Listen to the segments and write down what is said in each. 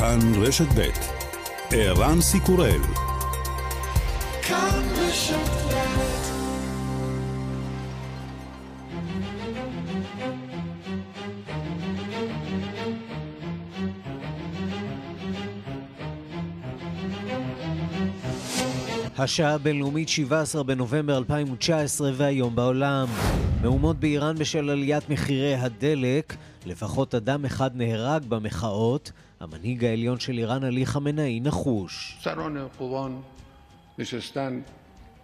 כאן רשת ב' ערן סיקורל השעה הבינלאומית 17 בנובמבר 2019 והיום בעולם. מהומות באיראן בשל עליית מחירי הדלק, לפחות אדם אחד נהרג במחאות, המנהיג העליון של איראן עלי חמינאי נחוש. سران قوان نشستن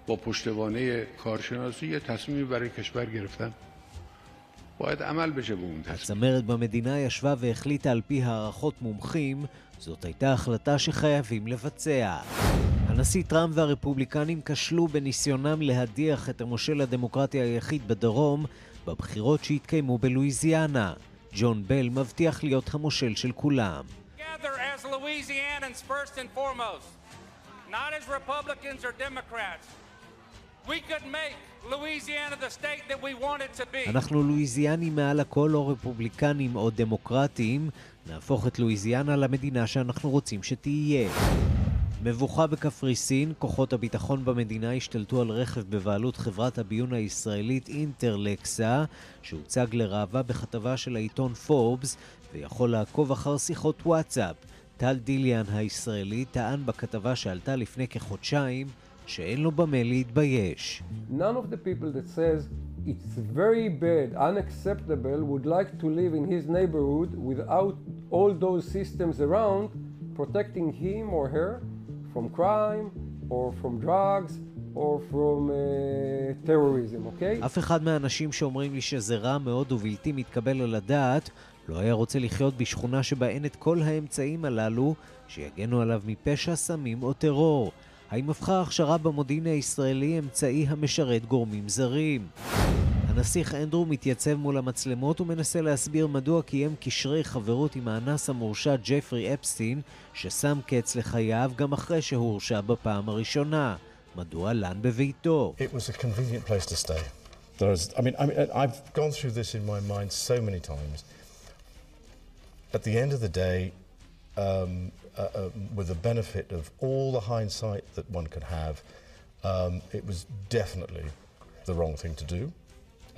با پشتوانه کارشناسی یه تصمیمی برای کشور گرفتن باید عمل بشه به اون تصمیم. הצמרת במדינה ישבה והחליטה על פי הערכות מומחים, זאת הייתה החלטה שחייבים לבצע. הנשיא טראמפ והרפובליקנים כשלו בניסיונם להדיח את המושל הדמוקרטי היחיד בדרום בבחירות שהתקיימו בלואיזיאנה. ג'ון בל מבטיח להיות המושל של כולם. אנחנו לואיזיאנים מעל הכל או רפובליקנים או דמוקרטים, נהפוך את לואיזיאנה למדינה שאנחנו רוצים שתהיה. מבוכה בקפריסין, כוחות הביטחון במדינה השתלטו על רכב בבעלות חברת הביון הישראלית אינטרלקסה, שהוצג לראווה בכתבה של העיתון פורבס, ויכול לעקוב אחר שיחות וואטסאפ. טל דיליאן הישראלי טען בכתבה שעלתה לפני כחודשיים שאין לו במה להתבייש. None of the people that says it's very bad, unacceptable, would like to live in his neighborhood without all those systems around protecting him or her from crime or from drugs or from uh, terrorism, okay? אף אחד מהאנשים שאומרים לי שזה רע מאוד ובלתי מתקבל על הדעת לא היה רוצה לחיות בשכונה שבה אין את כל האמצעים הללו שיגנו עליו מפשע, סמים או טרור. האם הפכה ההכשרה במודיעין הישראלי אמצעי המשרת גורמים זרים? הנסיך אנדרו מתייצב מול המצלמות ומנסה להסביר מדוע קיים קשרי חברות עם האנס המורשע ג'פרי אפסטין, ששם קץ לחייו גם אחרי שהורשע בפעם הראשונה. מדוע לן בביתו? I mean, I mean, I've gone through this in my mind so many times. At the end of the day, um, uh, uh, with the benefit of all the hindsight that one could have, um, it was definitely the wrong thing to do.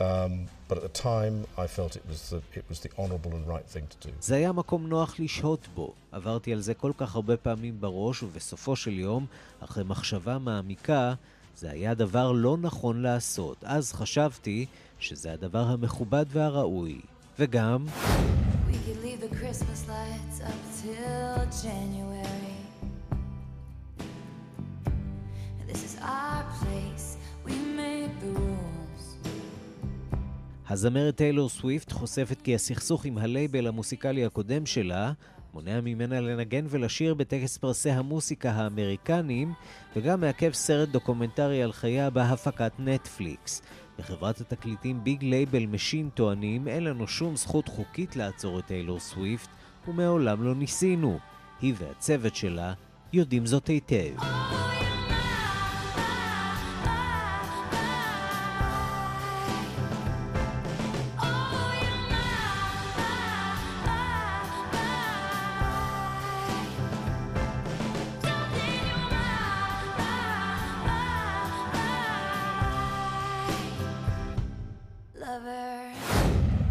Um, but at the time I felt it was, the, it was the honorable and right thing to do. זה היה מקום נוח לשהות בו. עברתי על זה כל כך הרבה פעמים בראש, ובסופו של יום, אחרי מחשבה מעמיקה, זה היה דבר לא נכון לעשות. אז חשבתי שזה הדבר המכובד והראוי. וגם... The Christmas lights up till January. This is our place, we made the rules. הזמרת טיילור סוויפט חושפת כי הסכסוך עם הלייבל המוסיקלי הקודם שלה מונע ממנה לנגן ולשיר בטקס פרסי המוסיקה האמריקניים וגם מעכב סרט דוקומנטרי על חייה בהפקת נטפליקס. בחברת התקליטים Big Label Machine טוענים אין לנו שום זכות חוקית לעצור את טיילור סוויפט ומעולם לא ניסינו. היא והצוות שלה יודעים זאת היטב. אה,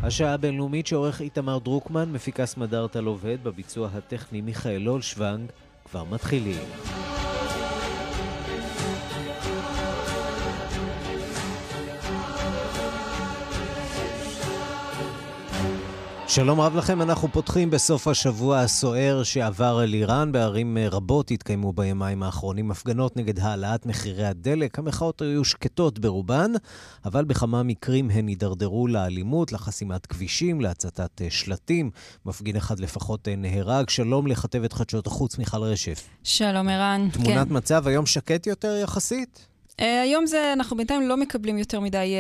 השעה הבינלאומית שעורך איתמר דרוקמן, מפיקה סמדארטה עובד, בביצוע הטכני מיכאל אולשוונג, כבר מתחילים. שלום רב לכם, אנחנו פותחים בסוף השבוע הסוער שעבר על איראן. בערים רבות התקיימו בימיים האחרונים הפגנות נגד העלאת מחירי הדלק. המחאות היו שקטות ברובן, אבל בכמה מקרים הן הידרדרו לאלימות, לחסימת כבישים, להצתת שלטים. מפגין אחד לפחות נהרג. שלום לכתבת חדשות החוץ, מיכל רשף. שלום ערן. תמונת כן. מצב היום שקט יותר יחסית? Uh, היום זה, אנחנו בינתיים לא מקבלים יותר מדי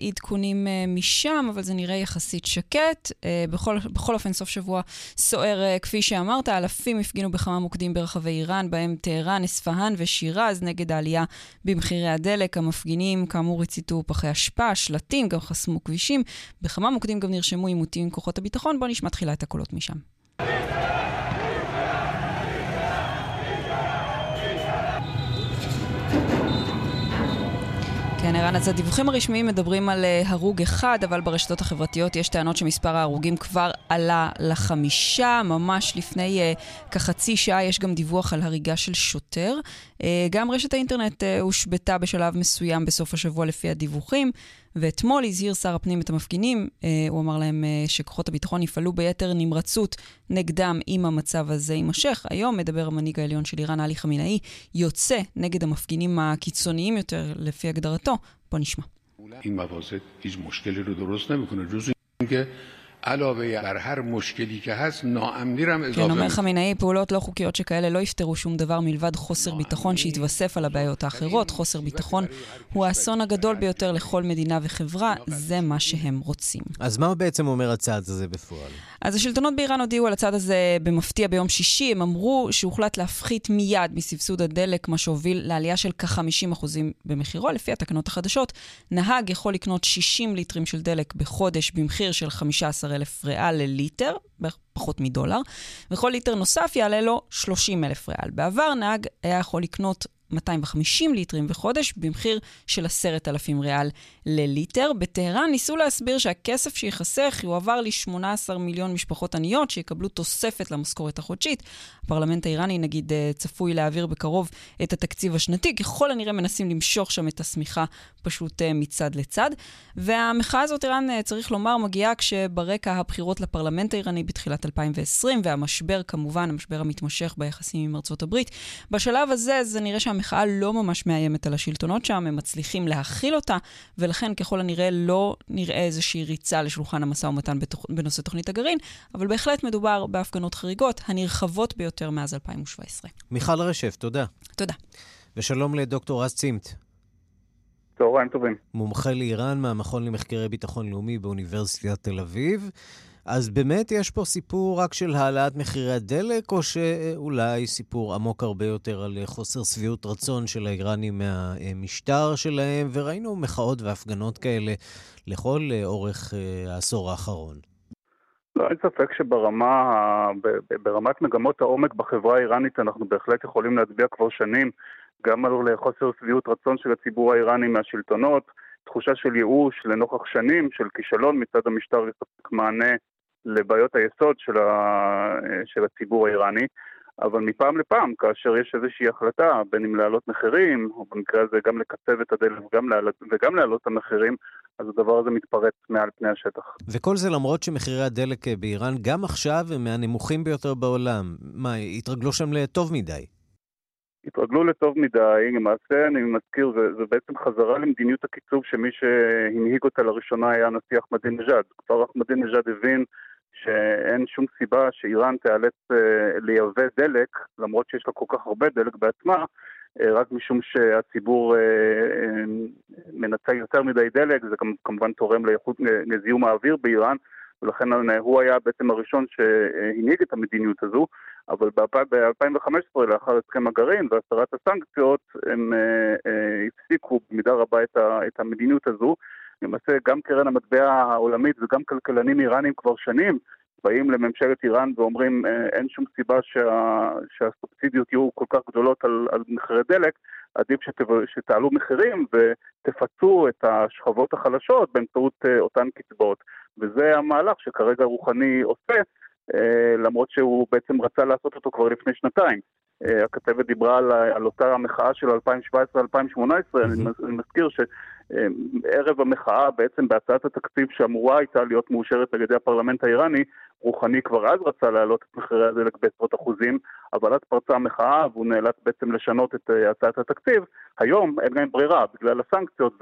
uh, עדכונים uh, משם, אבל זה נראה יחסית שקט. בכל, בכל אופן, סוף שבוע סוער, כפי שאמרת, אלפים הפגינו בכמה מוקדים ברחבי איראן, בהם טהרן, אספהאן ושירז, נגד העלייה במחירי הדלק. המפגינים, כאמור, הציתו פחי אשפה, שלטים, גם חסמו כבישים. בכמה מוקדים גם נרשמו עימותים עם כוחות הביטחון. בואו נשמע תחילה את הקולות משם. כן, ערן, אז הדיווחים הרשמיים מדברים על אה, הרוג אחד, אבל ברשתות החברתיות יש טענות שמספר ההרוגים כבר עלה לחמישה. ממש לפני uh, כחצי שעה יש גם דיווח על הריגה של שוטר. Uh, גם רשת האינטרנט uh, הושבתה בשלב מסוים בסוף השבוע לפי הדיווחים. ואתמול הזהיר שר הפנים את המפגינים, אה, הוא אמר להם אה, שכוחות הביטחון יפעלו ביתר נמרצות נגדם אם המצב הזה יימשך. היום מדבר המנהיג העליון של איראן, עלי חמינאי, יוצא נגד המפגינים הקיצוניים יותר, לפי הגדרתו. בוא נשמע. این موازه هیچ مشکلی رو درست نمیکنه جز اینکه עלוה בר הר מושכלי כהס נועמני רם אזובר. כן, אומר חמינאי, פעולות לא חוקיות שכאלה לא יפתרו שום דבר מלבד חוסר ביטחון שהתווסף על הבעיות האחרות. חוסר ביטחון הוא האסון הגדול ביותר לכל מדינה וחברה, זה מה שהם רוצים. אז מה בעצם אומר הצעד הזה בפועל? אז השלטונות באיראן הודיעו על הצעד הזה במפתיע ביום שישי. הם אמרו שהוחלט להפחית מיד מסבסוד הדלק, מה שהוביל לעלייה של כ-50% במחירו. לפי התקנות החדשות, נהג יכול לקנות 60 ליטרים של דלק בחודש במחיר של 15,000 ריאל לליטר, בערך פחות מדולר, וכל ליטר נוסף יעלה לו 30,000 ריאל. בעבר נהג היה יכול לקנות 250 ליטרים בחודש, במחיר של 10,000 ריאל לליטר. בטהרן ניסו להסביר שהכסף שייחסך יועבר ל-18 מיליון משפחות עניות שיקבלו תוספת למשכורת החודשית. הפרלמנט האיראני, נגיד, אה, צפוי להעביר בקרוב את התקציב השנתי. ככל הנראה מנסים למשוך שם את השמיכה פשוט אה, מצד לצד. והמחאה הזאת, איראן, אה, צריך לומר, מגיעה כשברקע הבחירות לפרלמנט האיראני בתחילת 2020, והמשבר, כמובן, המשבר המתמשך ביחסים עם ארצות הברית. בשלב הזה, זה נראה שהמחאה לא ממש מאיימת על השלטונות שם, הם מצליחים להכיל אותה, ולכן ככל הנראה לא נראה איזושהי ריצה לשולחן המשא ומתן בתוכ... בנושא תוכנית הגרעין, אבל בהחלט מדובר בהפגנות חריגות, הנרחבות ביותר מאז 2017. מיכל רשף, תודה. תודה. ושלום לדוקטור רז צימת. צהריים טובים. מומחה לאיראן מהמכון למחקרי ביטחון לאומי באוניברסיטת תל אביב. אז באמת יש פה סיפור רק של העלאת מחירי הדלק, או שאולי סיפור עמוק הרבה יותר על חוסר שביעות רצון של האיראנים מהמשטר שלהם, וראינו מחאות והפגנות כאלה לכל אורך אה, העשור האחרון. לא, אין ספק שברמה, ברמת מגמות העומק בחברה האיראנית אנחנו בהחלט יכולים להצביע כבר שנים גם על חוסר שביעות רצון של הציבור האיראני מהשלטונות, תחושה של ייאוש לנוכח שנים של כישלון מצד המשטר לספק מענה לבעיות היסוד של, ה... של הציבור האיראני, אבל מפעם לפעם, כאשר יש איזושהי החלטה, בין אם להעלות מחירים, או במקרה הזה גם לקצב את הדלק וגם, להעלות, וגם להעלות את המחירים, אז הדבר הזה מתפרץ מעל פני השטח. וכל זה למרות שמחירי הדלק באיראן גם עכשיו הם מהנמוכים ביותר בעולם. מה, התרגלו שם לטוב מדי? התרגלו לטוב מדי, למעשה אני מזכיר, זה, זה בעצם חזרה למדיניות הקיצוב שמי שהנהיג אותה לראשונה היה הנשיא אחמדינג'אד. כבר אחמדינג'אד הבין שאין שום סיבה שאיראן תיאלץ אה, לייבא דלק, למרות שיש לה כל כך הרבה דלק בעצמה, uh, רק משום שהציבור uh, מנצל יותר מדי דלק, זה כמובן תורם לאיכות, לזיהום האוויר באיראן, ולכן הוא היה בעצם הראשון שהנהיג את המדיניות הזו, אבל ב-2015, לאחר הסכם הגרעין והסרת הסנקציות, הם הפסיקו במידה רבה את המדיניות הזו. למעשה גם קרן המטבע העולמית וגם כלכלנים איראנים כבר שנים באים לממשלת איראן ואומרים אין שום סיבה שה, שהסובסידיות יהיו כל כך גדולות על, על מחירי דלק, עדיף שת, שתעלו מחירים ותפצו את השכבות החלשות באמצעות uh, אותן קצבאות. וזה המהלך שכרגע רוחני עושה, uh, למרות שהוא בעצם רצה לעשות אותו כבר לפני שנתיים. הכתבת דיברה על, על אותה המחאה של 2017-2018, mm-hmm. אני מזכיר ש... ערב המחאה, בעצם בהצעת התקציב שאמורה הייתה להיות מאושרת על ידי הפרלמנט האיראני, רוחני כבר אז רצה להעלות את מחירי הדלק בעשרות אחוזים, אבל אז פרצה המחאה והוא נאלץ בעצם לשנות את אה, הצעת התקציב. היום אין להם ברירה בגלל הסנקציות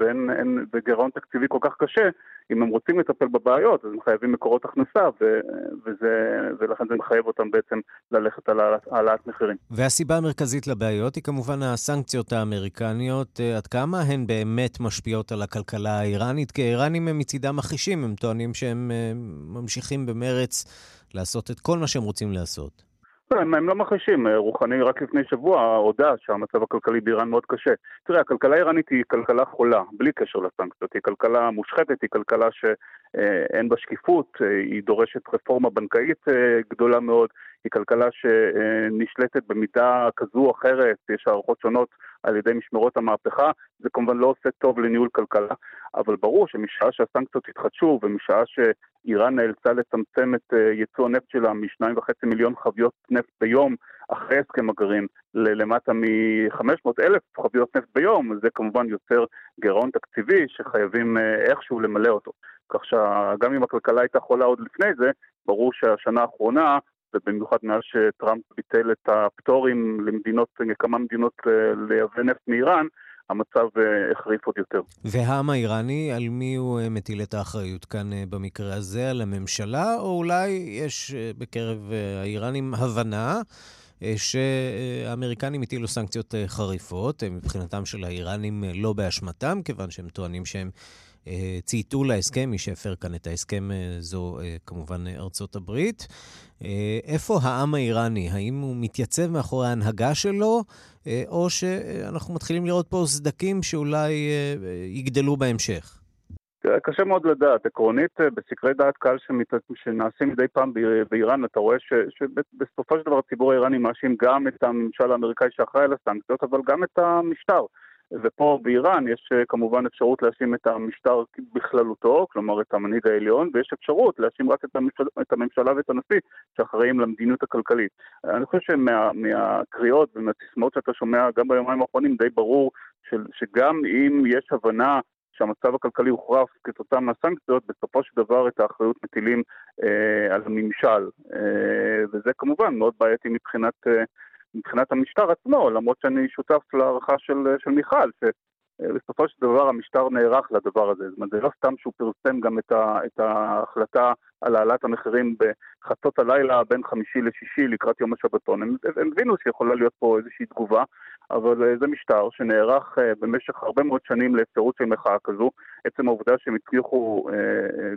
וגירעון תקציבי כל כך קשה, אם הם רוצים לטפל בבעיות אז הם חייבים מקורות הכנסה ו, וזה, ולכן זה מחייב אותם בעצם ללכת על העלאת מחירים. והסיבה המרכזית לבעיות היא כמובן הסנקציות האמריקניות. אה, עד כמה הן באמת משפיעות על הכלכלה האיראנית? כי האיראנים הם מצידם מכחישים, הם טוענים שהם אה, ממשיכים במרץ לעשות את כל מה שהם רוצים לעשות. לא, הם, הם לא מכחישים, רוחני רק לפני שבוע הודה שהמצב הכלכלי באיראן מאוד קשה. תראה, הכלכלה האיראנית היא כלכלה חולה, בלי קשר לסנקציות, היא כלכלה מושחתת, היא כלכלה שאין בה שקיפות, היא דורשת רפורמה בנקאית אה, גדולה מאוד, היא כלכלה שנשלטת במידה כזו או אחרת, יש הערכות שונות על ידי משמרות המהפכה, זה כמובן לא עושה טוב לניהול כלכלה, אבל ברור שמשעה שהסנקציות התחדשו ומשעה שאיראן נאלצה לצמצם את אה, ייצוא הנפט שלה מ-2.5 מיליון חביות נפט ביום אחרי הסכם הגרעין ללמטה מ-500 אלף חביות נפט ביום, זה כמובן יוצר גירעון תקציבי שחייבים אה, איכשהו למלא אותו. כך שגם אם הכלכלה הייתה חולה עוד לפני זה, ברור שהשנה האחרונה ובמיוחד מאז שטראמפ ביטל את הפטורים למדינות, לכמה מדינות לייבא נפט מאיראן, המצב אה, החריף עוד יותר. והעם האיראני, על מי הוא אה, מטיל את האחריות כאן אה, במקרה הזה? על הממשלה, או אולי יש בקרב האיראנים הבנה שהאמריקנים הטילו סנקציות חריפות, מבחינתם של האיראנים לא באשמתם, כיוון שהם טוענים שהם צייתו להסכם, מי שהפר כאן את ההסכם זו כמובן ארצות הברית. איפה העם האיראני? האם הוא מתייצב מאחורי ההנהגה שלו, או שאנחנו מתחילים לראות פה סדקים שאולי יגדלו בהמשך? קשה מאוד לדעת. עקרונית, בסקרי דעת קהל שנעשים מדי פעם באיראן, אתה רואה שבסופו של דבר הציבור האיראני מאשים גם את הממשל האמריקאי שאחראי על הסנקציות, אבל גם את המשטר. ופה באיראן יש אה, כמובן אפשרות להאשים את המשטר בכללותו, כלומר את המנהיג העליון, ויש אפשרות להאשים רק את, הממשל, את הממשלה ואת הנשיא שאחראים למדיניות הכלכלית. אני חושב שמהקריאות ומהסיסמאות שאתה שומע גם ביומיים האחרונים די ברור של, שגם אם יש הבנה שהמצב הכלכלי הוחרף כתוצאה מהסנקציות, בסופו של דבר את האחריות מטילים אה, על הממשל. אה, וזה כמובן מאוד בעייתי מבחינת... אה, מבחינת המשטר עצמו, למרות שאני שותף להערכה של, של מיכל, שבסופו של דבר המשטר נערך לדבר הזה. זאת אומרת, זה לא סתם שהוא פרסם גם את, ה, את ההחלטה על העלאת המחירים בחצות הלילה בין חמישי לשישי לקראת יום השבתון. הם, הם הבינו שיכולה להיות פה איזושהי תגובה, אבל אה, זה משטר שנערך אה, במשך הרבה מאוד שנים לאפשרות של מחאה כזו. עצם העובדה שהם הצליחו אה,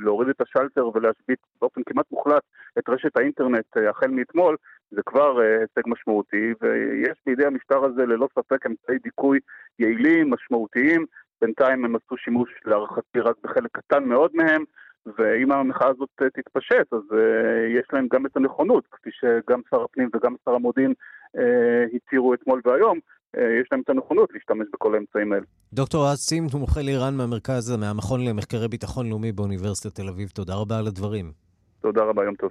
להוריד את השלטר ולהשבית באופן כמעט מוחלט את רשת האינטרנט החל מאתמול, זה כבר הישג משמעותי, ויש בידי המשטר הזה ללא ספק אמצעי דיכוי יעילים, משמעותיים. בינתיים הם עשו שימוש להערכתי רק בחלק קטן מאוד מהם. ואם המחאה הזאת תתפשט, אז uh, יש להם גם את הנכונות, כפי שגם שר הפנים וגם שר המודיעין הצהירו אתמול והיום, יש להם את הנכונות להשתמש בכל האמצעים האלה. דוקטור סימט, מומחה לאיראן מהמרכז, מהמכון למחקרי ביטחון לאומי באוניברסיטת תל אביב, תודה רבה על הדברים. תודה רבה, יום טוב.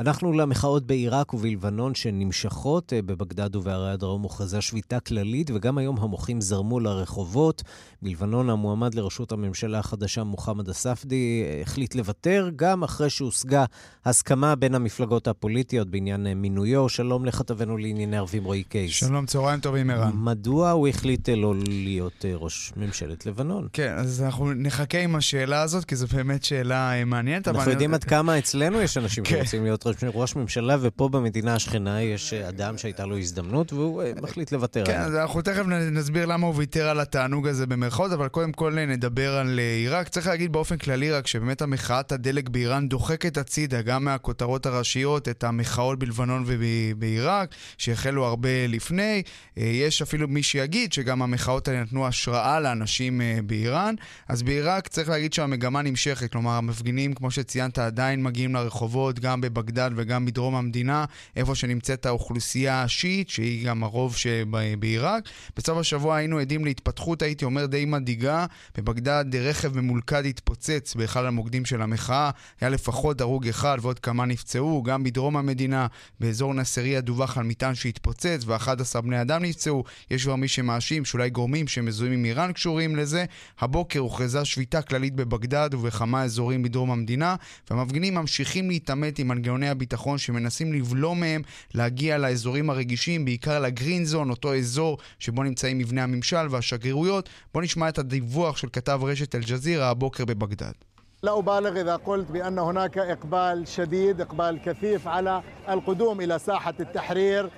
אנחנו למחאות בעיראק ובלבנון שנמשכות. אה, בבגדד ובערי הדרום הוכרזה שביתה כללית, וגם היום המוחים זרמו לרחובות. בלבנון המועמד לראשות הממשלה החדשה, מוחמד אספדי, אה, החליט לוותר, גם אחרי שהושגה הסכמה בין המפלגות הפוליטיות בעניין אה, מינויו. שלום לכתבנו לענייני ערבים רועי קייס. שלום, צהריים טובים, ערן. מדוע הוא החליט לא להיות ראש ממשלת לבנון? כן, אז אנחנו נחכה עם השאלה הזאת, כי זו באמת שאלה מעניינת. אנחנו יודעים עד כמה אצלנו יש אנשים כן. שרוצים להיות ראש ממשלה, ופה במדינה השכנה יש אדם שהייתה לו הזדמנות, והוא אה, מחליט לוותר עליה. כן, אז אנחנו תכף נסביר למה הוא ויתר על התענוג הזה במרכאות, אבל קודם כל נדבר על אה, עיראק. צריך להגיד באופן כללי רק שבאמת המחאת הדלק באיראן דוחקת הצידה, גם מהכותרות הראשיות, את המחאות בלבנון ובעיראק, שהחלו הרבה לפני. אה, יש אפילו מי שיגיד שגם המחאות האלה נתנו השראה לאנשים באיראן. אז בעיראק צריך להגיד שהמגמה נמשכת, כלומר המפגינים, כמו שציינת, עדיין מגיעים לרחובות, גם בבגדד וגם... וגם בדרום המדינה, איפה שנמצאת האוכלוסייה השיעית, שהיא גם הרוב שבעיראק. בסוף השבוע היינו עדים להתפתחות, הייתי אומר, די מדאיגה. בבגדד רכב ממולכד התפוצץ באחד המוקדים של המחאה. היה לפחות הרוג אחד ועוד כמה נפצעו. גם בדרום המדינה, באזור נסריה, דווח על מטען שהתפוצץ ו-11 בני אדם נפצעו. יש כבר מי שמאשים שאולי גורמים שמזוהים עם איראן קשורים לזה. הבוקר הוכרזה שביתה כללית בבגדד ובכמה אזורים בדרום המדינה, והמפגינים ממשיכים להתעמת עם מנגנוני הביטחון. הביטחון שמנסים לבלום מהם להגיע לאזורים הרגישים, בעיקר לגרין זון, אותו אזור שבו נמצאים מבני הממשל והשגרירויות. בואו נשמע את הדיווח של כתב רשת אל-ג'זירה הבוקר בבגדד. لا أبالغ إذا قلت بأن هناك إقبال شديد إقبال كثيف على القدوم إلى ساحة التحرير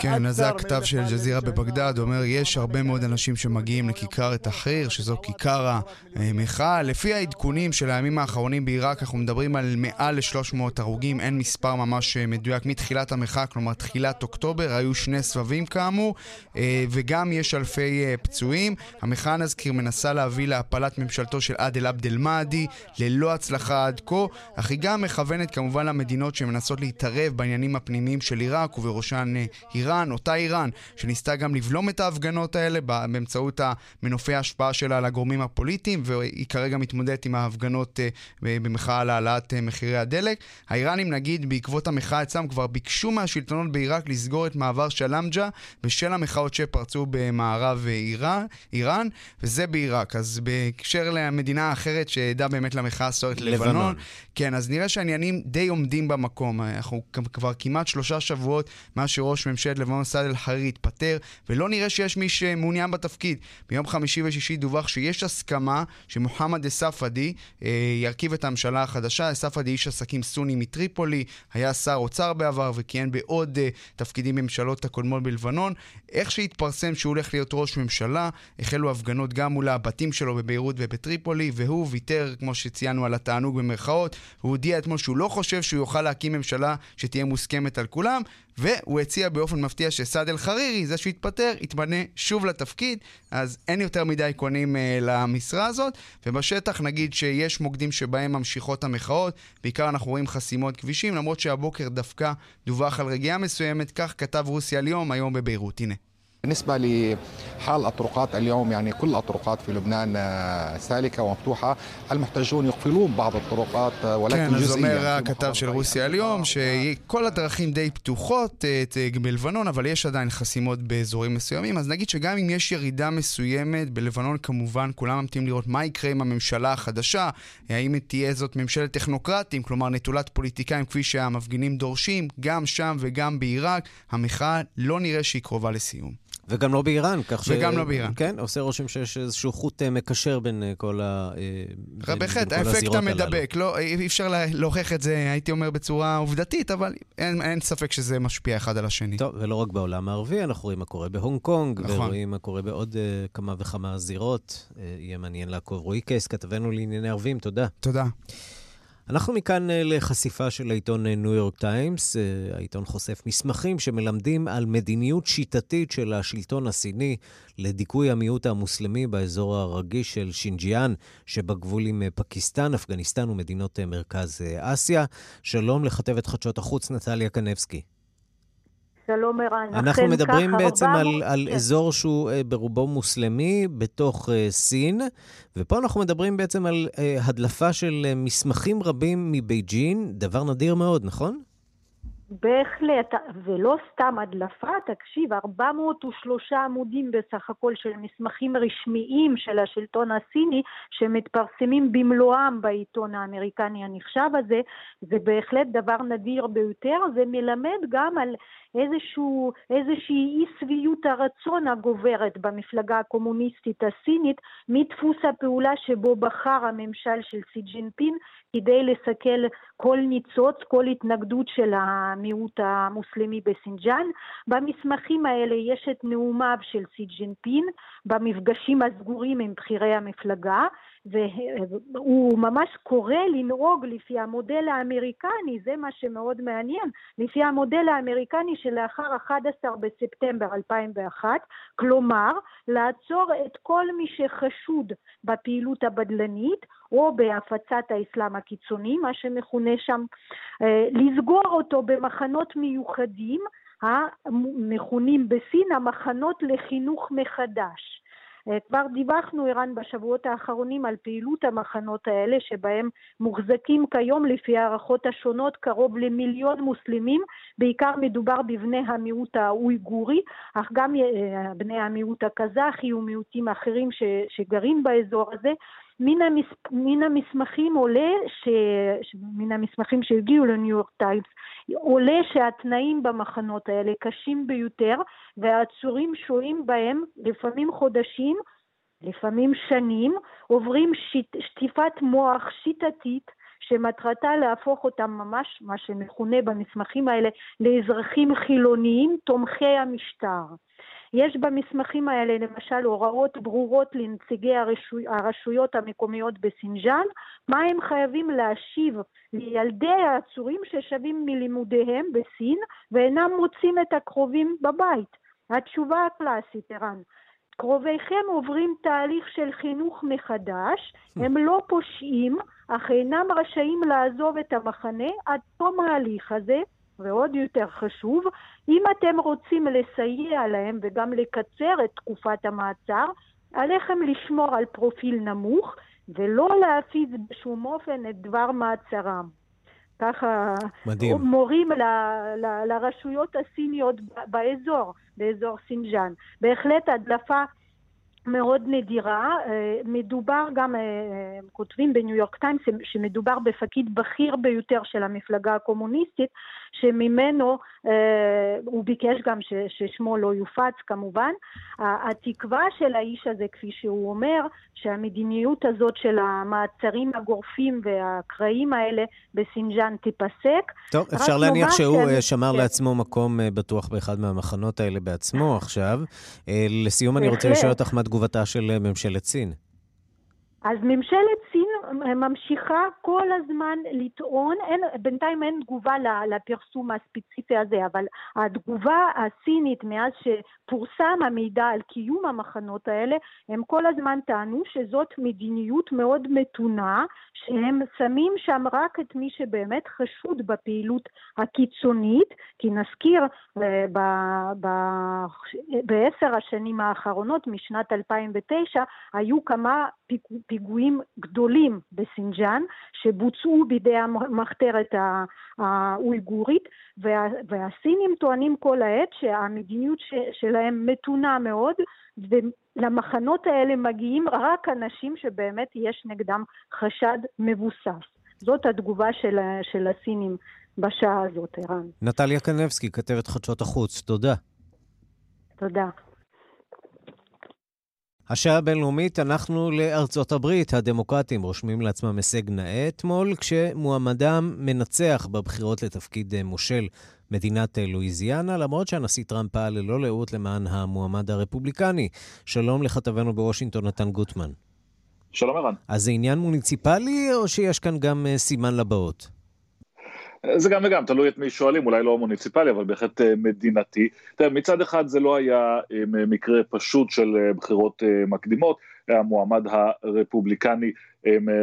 כן, אז זה הכתב של אל-ג'זירה בבגדד, אומר, יש הרבה מאוד אנשים שמגיעים לכיכר תחריר, שזו כיכר המחאה. לפי העדכונים של הימים האחרונים בעיראק, אנחנו מדברים על מעל ל-300 הרוגים, אין מספר ממש מדויק מתחילת המחאה, כלומר תחילת אוקטובר, היו שני סבבים כאמור, אה, וגם יש אלפי אה, פצועים. המחאה, נזכיר, מנסה להביא להפלת ממשלתו של עאדל עבד אל-מאדי, ללא הצלחה עד כה, אך היא גם מכוונת כמובן למדינות שמנסות להתערב בעניינים הפנימיים של עיראק, ובראשן אה, איראן, אותה איראן, שניסתה גם לבלום את ההפגנות האלה באמצעות המנופי ההשפעה שלה על הגורמים הפוליטיים, והיא כרגע מתמודדת עם ההפגנות אה, במחאה על העלאת אה, מחירי הדלק. האיראנים, נגיד, בעקבות המחאה אצלם כבר ביקשו מהשלטונות בעיראק לסגור את מעבר שלמג'ה בשל המחאות שפרצו במערב איראן, איראן, וזה בעיראק. אז בהקשר למדינה האחרת שעדה באמת למחאה הסוערת לבנון, כן, אז נראה שהעניינים די עומדים במקום. אנחנו כבר כמעט שלושה שבועות מאז שראש ממשלת לבנון סעד אל-חרירי התפטר, ולא נראה שיש מי שמעוניין בתפקיד. ביום חמישי ושישי דווח שיש הסכמה שמוחמד א-ספדי אה, ירכיב את הממשלה החדשה. א-ספדי איש עסקים סוני מטריפולי, היה שר אוצר בעבר וכיהן בעוד אה, תפקידים בממשלות הקודמות בלבנון. איך שהתפרסם שהוא הולך להיות ראש ממשלה, החלו הפגנות גם מול הבתים שלו בביירות ובטריפולי, והוא ויתר, כמו שציינו, על התענוג במרכאות. הוא הודיע אתמול שהוא לא חושב שהוא יוכל להקים ממשלה שתהיה מוסכמת על כולם, והוא הציע באופן מפתיע שסעד אל-חרירי, זה שהוא התפטר, יתמנה שוב לתפקיד, אז אין יותר מדי קונים uh, למשרה הזאת, ובשטח נגיד שיש מוקדים שבהם ממשיכות המחאות, בעיקר אנחנו רואים חסימות כבישים, למרות שהבוקר דווקא דווח על רגיעה מסוימת, כך כתב רוסיה על יום היום בביירות. הנה. بالنسبة لحال الطرقات اليوم يعني كل الطرقات في لبنان سالكة ومفتوحة المحتجون يقفلون بعض الطرقات ولكن כן, אז אומר הכתב של רוסיה על יום שכל הדרכים די פתוחות בלבנון, אבל יש עדיין חסימות באזורים מסוימים. אז נגיד שגם אם יש ירידה מסוימת בלבנון, כמובן כולם ממתינים לראות מה יקרה עם הממשלה החדשה, האם תהיה זאת ממשלת טכנוקרטים, כלומר נטולת פוליטיקאים כפי שהמפגינים דורשים, גם שם וגם בעיראק, המחאה לא נראה שהיא קרובה לסיום. וגם לא באיראן, כך ש... וגם לא באיראן. כן, עושה רושם שיש איזשהו חוט אה, מקשר בין אה, כל ה... אה, בהחלט, האפקט המדבק. לא, אי אפשר להוכיח את זה, הייתי אומר, בצורה עובדתית, אבל אין, אין ספק שזה משפיע אחד על השני. טוב, ולא רק בעולם הערבי, אנחנו רואים מה קורה בהונג קונג, נכון. ורואים מה קורה בעוד אה, כמה וכמה זירות. אה, יהיה מעניין לעקוב. רועי קייס, כתבנו לענייני ערבים, תודה. תודה. אנחנו מכאן אה, לחשיפה של העיתון אה, ניו יורק טיימס. אה, העיתון חושף מסמכים שמלמדים על מדיניות שיטתית של השלטון הסיני לדיכוי המיעוט המוסלמי באזור הרגיש של שינג'יאן שבגבול עם פקיסטן, אפגניסטן ומדינות מרכז אסיה. שלום לכתבת חדשות החוץ נטליה קנבסקי. שלום ערן. אנחנו מדברים בעצם על, על כן. אזור שהוא אה, ברובו מוסלמי בתוך אה, סין, ופה אנחנו מדברים בעצם על אה, הדלפה של מסמכים רבים מבייג'ין, דבר נדיר מאוד, נכון? בהחלט, ולא סתם הדלפה, תקשיב, 403 עמודים בסך הכל של מסמכים רשמיים של השלטון הסיני שמתפרסמים במלואם בעיתון האמריקני הנחשב הזה, זה בהחלט דבר נדיר ביותר, זה מלמד גם על איזשהו, איזושהי אי שביעות הרצון הגוברת במפלגה הקומוניסטית הסינית מדפוס הפעולה שבו בחר הממשל של סי ג'ינפין כדי לסכל כל ניצוץ, כל התנגדות של המיעוט המוסלמי בסינג'אן. במסמכים האלה יש את נאומיו של סי ג'ינפין במפגשים הסגורים עם בכירי המפלגה, והוא ממש קורא לנהוג לפי המודל האמריקני, זה מה שמאוד מעניין, לפי המודל האמריקני שלאחר 11 בספטמבר 2001, כלומר לעצור את כל מי שחשוד בפעילות הבדלנית או בהפצת האסלאם הקיצוני, מה שמכונה שם, אה, לסגור אותו במחנות מיוחדים המכונים בסין המחנות לחינוך מחדש. אה, כבר דיווחנו, ערן, בשבועות האחרונים על פעילות המחנות האלה, שבהם מוחזקים כיום, לפי הערכות השונות, קרוב למיליון מוסלמים, בעיקר מדובר בבני המיעוט האויגורי, אך גם אה, בני המיעוט הקזחי ומיעוטים אחרים ש, שגרים באזור הזה. מן, המס, מן המסמכים עולה, ש, מן המסמכים שהגיעו לניו יורק טיימס, עולה שהתנאים במחנות האלה קשים ביותר והעצורים שוהים בהם לפעמים חודשים, לפעמים שנים, עוברים שיט, שטיפת מוח שיטתית שמטרתה להפוך אותם ממש, מה שמכונה במסמכים האלה, לאזרחים חילוניים תומכי המשטר. יש במסמכים האלה למשל הוראות ברורות לנציגי הרשו... הרשויות המקומיות בסינג'אן, מה הם חייבים להשיב לילדי העצורים ששבים מלימודיהם בסין ואינם מוצאים את הקרובים בבית. התשובה הקלאסית, ערן, קרוביכם עוברים תהליך של חינוך מחדש, הם לא פושעים, אך אינם רשאים לעזוב את המחנה עד תום ההליך הזה, ועוד יותר חשוב, אם אתם רוצים לסייע להם וגם לקצר את תקופת המעצר, עליכם לשמור על פרופיל נמוך ולא להפיץ בשום אופן את דבר מעצרם. ככה מדהים. מורים ל, ל, לרשויות הסיניות באזור, באזור שינג'יאן. בהחלט הדלפה מאוד נדירה. אה, מדובר גם, אה, כותבים בניו יורק טיימס, שמדובר בפקיד בכיר ביותר של המפלגה הקומוניסטית, שממנו אה, הוא ביקש גם ש, ששמו לא יופץ כמובן. התקווה של האיש הזה, כפי שהוא אומר, שהמדיניות הזאת של המעצרים הגורפים והקרעים האלה בסינג'אן תיפסק. טוב, אפשר להניח שהוא שאני... שמר כן. לעצמו מקום בטוח באחד מהמחנות האלה בעצמו עכשיו. לסיום אני רוצה לשאול אותך מה תגובתה של ממשלת סין. אז ממשלת סין ממשיכה כל הזמן לטעון, אין, בינתיים אין תגובה לפרסום הספציפי הזה, אבל התגובה הסינית מאז שפורסם המידע על קיום המחנות האלה, הם כל הזמן טענו שזאת מדיניות מאוד מתונה, שהם שמים שם רק את מי שבאמת חשוד בפעילות הקיצונית, כי נזכיר אה, בעשר השנים האחרונות, משנת 2009, היו כמה פיגועים גדולים בסינג'אן, שבוצעו בידי המחתרת האויגורית, וה, והסינים טוענים כל העת שהמדיניות שלהם מתונה מאוד, ולמחנות האלה מגיעים רק אנשים שבאמת יש נגדם חשד מבוסס. זאת התגובה של, של הסינים בשעה הזאת, ערן. נטליה קנבסקי, כתבת חדשות החוץ, תודה. תודה. השעה הבינלאומית, אנחנו לארצות הברית. הדמוקרטים רושמים לעצמם הישג נאה אתמול, כשמועמדם מנצח בבחירות לתפקיד אה, מושל מדינת אה, לואיזיאנה, למרות שהנשיא טראמפ פעל ללא לאות למען המועמד הרפובליקני. שלום לכתבנו בוושינגטון, נתן גוטמן. שלום ערן. אז זה עניין מוניציפלי, או שיש כאן גם אה, סימן לבאות? זה גם וגם, תלוי את מי שואלים, אולי לא מוניציפלי, אבל בהחלט אה, מדינתי. תראה, מצד אחד זה לא היה אה, מקרה פשוט של אה, בחירות מקדימות, המועמד הרפובליקני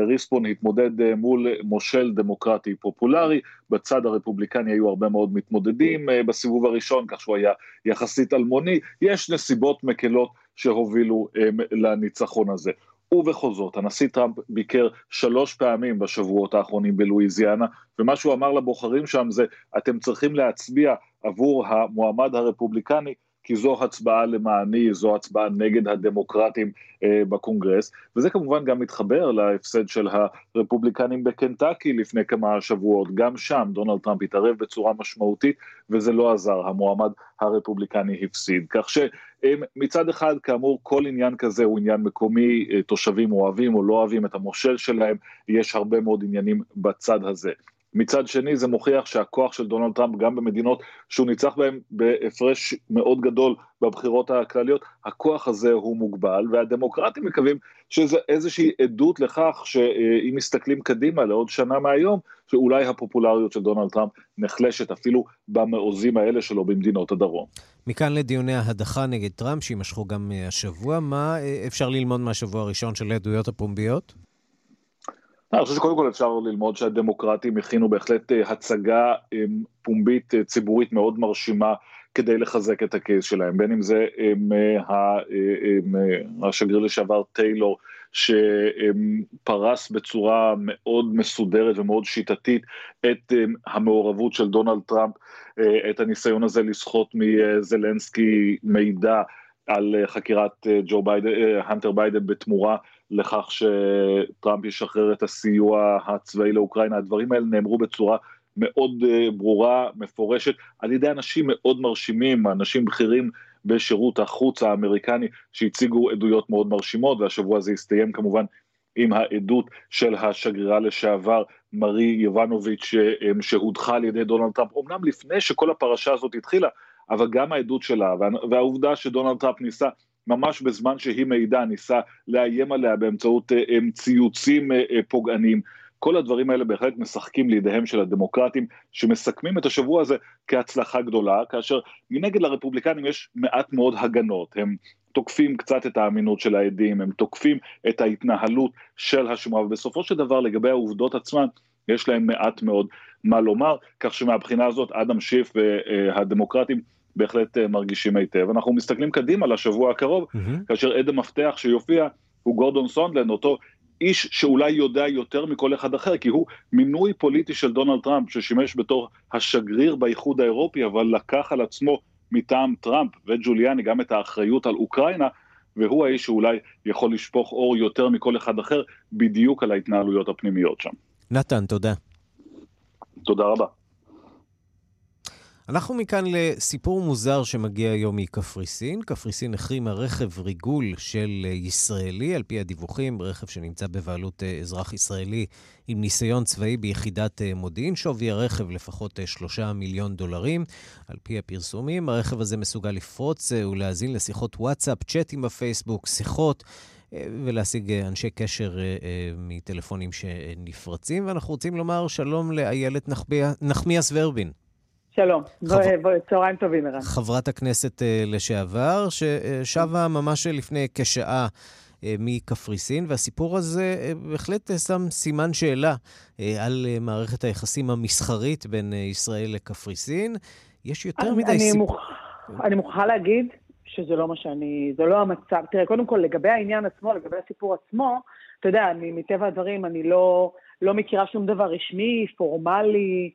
ריספון התמודד מול מושל דמוקרטי פופולרי, בצד הרפובליקני היו הרבה מאוד מתמודדים בסיבוב הראשון, כך שהוא היה יחסית אלמוני, יש נסיבות מקלות שהובילו לניצחון הזה. ובכל זאת, הנשיא טראמפ ביקר שלוש פעמים בשבועות האחרונים בלואיזיאנה, ומה שהוא אמר לבוחרים שם זה, אתם צריכים להצביע עבור המועמד הרפובליקני כי זו הצבעה למעני, זו הצבעה נגד הדמוקרטים אה, בקונגרס, וזה כמובן גם מתחבר להפסד של הרפובליקנים בקנטקי לפני כמה שבועות, גם שם דונלד טראמפ התערב בצורה משמעותית, וזה לא עזר, המועמד הרפובליקני הפסיד. כך שמצד אחד, כאמור, כל עניין כזה הוא עניין מקומי, אה, תושבים אוהבים או לא אוהבים את המושל שלהם, יש הרבה מאוד עניינים בצד הזה. מצד שני זה מוכיח שהכוח של דונלד טראמפ גם במדינות שהוא ניצח בהן בהפרש מאוד גדול בבחירות הכלליות, הכוח הזה הוא מוגבל והדמוקרטים מקווים שזה איזושהי עדות לכך שאם מסתכלים קדימה לעוד שנה מהיום, שאולי הפופולריות של דונלד טראמפ נחלשת אפילו במעוזים האלה שלו במדינות הדרום. מכאן לדיוני ההדחה נגד טראמפ שיימשכו גם השבוע, מה אפשר ללמוד מהשבוע הראשון של העדויות הפומביות? אני חושב שקודם כל אפשר ללמוד שהדמוקרטים הכינו בהחלט אה, הצגה אה, פומבית אה, ציבורית מאוד מרשימה כדי לחזק את הקייס שלהם, בין אם זה עם, השגריר לשעבר טיילור, שפרס בצורה מאוד מסודרת ומאוד שיטתית את המעורבות של דונלד טראמפ, את הניסיון הזה לסחוט מזלנסקי מידע על חקירת ג'ו ביידן, הנטר ביידן בתמורה לכך שטראמפ ישחרר את הסיוע הצבאי לאוקראינה, הדברים האלה נאמרו בצורה מאוד אה, ברורה, מפורשת, על ידי אנשים מאוד מרשימים, אנשים בכירים בשירות החוץ האמריקני שהציגו עדויות מאוד מרשימות, והשבוע זה הסתיים כמובן עם העדות של השגרירה לשעבר מרי יובנוביץ' אה, שהודחה על ידי דונלד טראמפ, אמנם לפני שכל הפרשה הזאת התחילה, אבל גם העדות שלה והעובדה שדונלד טראמפ ניסה ממש בזמן שהיא מעידה, ניסה לאיים עליה באמצעות אה, ציוצים אה, אה, פוגעניים. כל הדברים האלה בהחלט משחקים לידיהם של הדמוקרטים, שמסכמים את השבוע הזה כהצלחה גדולה, כאשר מנגד לרפובליקנים יש מעט מאוד הגנות, הם תוקפים קצת את האמינות של העדים, הם תוקפים את ההתנהלות של השימוע, ובסופו של דבר לגבי העובדות עצמן, יש להם מעט מאוד מה לומר, כך שמבחינה הזאת אדם שיף והדמוקרטים בהחלט מרגישים היטב. אנחנו מסתכלים קדימה לשבוע הקרוב, mm-hmm. כאשר עד המפתח שיופיע הוא גורדון סונדלן, אותו איש שאולי יודע יותר מכל אחד אחר, כי הוא מינוי פוליטי של דונלד טראמפ, ששימש בתור השגריר באיחוד האירופי, אבל לקח על עצמו מטעם טראמפ וג'וליאני גם את האחריות על אוקראינה, והוא האיש שאולי יכול לשפוך אור יותר מכל אחד אחר, בדיוק על ההתנהלויות הפנימיות שם. נתן, תודה. תודה רבה. אנחנו מכאן לסיפור מוזר שמגיע היום מקפריסין. קפריסין החרימה רכב ריגול של ישראלי, על פי הדיווחים, רכב שנמצא בבעלות אה, אזרח ישראלי עם ניסיון צבאי ביחידת אה, מודיעין. שווי הרכב לפחות אה, שלושה מיליון דולרים. על פי הפרסומים, הרכב הזה מסוגל לפרוץ ולהאזין לשיחות וואטסאפ, צ'אטים בפייסבוק, שיחות. ולהשיג אנשי קשר מטלפונים שנפרצים. ואנחנו רוצים לומר שלום לאיילת נחמיאס ורבין. שלום, חבר... צהריים טובים, ערן. חברת הכנסת uh, לשעבר, ששבה ממש לפני כשעה uh, מקפריסין, והסיפור הזה uh, בהחלט שם סימן שאלה על מערכת היחסים המסחרית בין ישראל לקפריסין. יש יותר אני, מדי אני סיפור... מוכ... אני מוכרחה להגיד שזה לא מה שאני... זה לא המצב. תראה, קודם כל, לגבי העניין עצמו, לגבי הסיפור עצמו, אתה יודע, אני, מטבע הדברים, אני לא, לא מכירה שום דבר רשמי, פורמלי.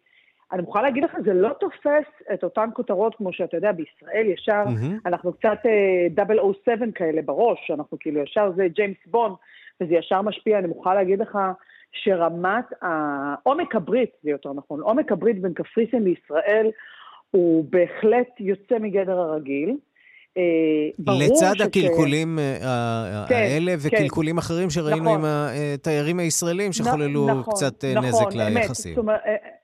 אני מוכרחה להגיד לך, זה לא תופס את אותן כותרות כמו שאתה יודע, בישראל ישר, mm-hmm. אנחנו קצת uh, אה, 007 כאלה בראש, אנחנו כאילו ישר זה ג'יימס בון, וזה ישר משפיע, אני מוכרחה להגיד לך שרמת, עומק הברית, זה יותר נכון, עומק הברית בין קפריסין לישראל הוא בהחלט יוצא מגדר הרגיל. אה, לצד הקלקולים ש... אה, כן, האלה כן, וקלקולים כן. אחרים שראינו נכון. עם התיירים הישראלים שחוללו נכון, קצת נכון, נזק נכון, ליחסים. אמת,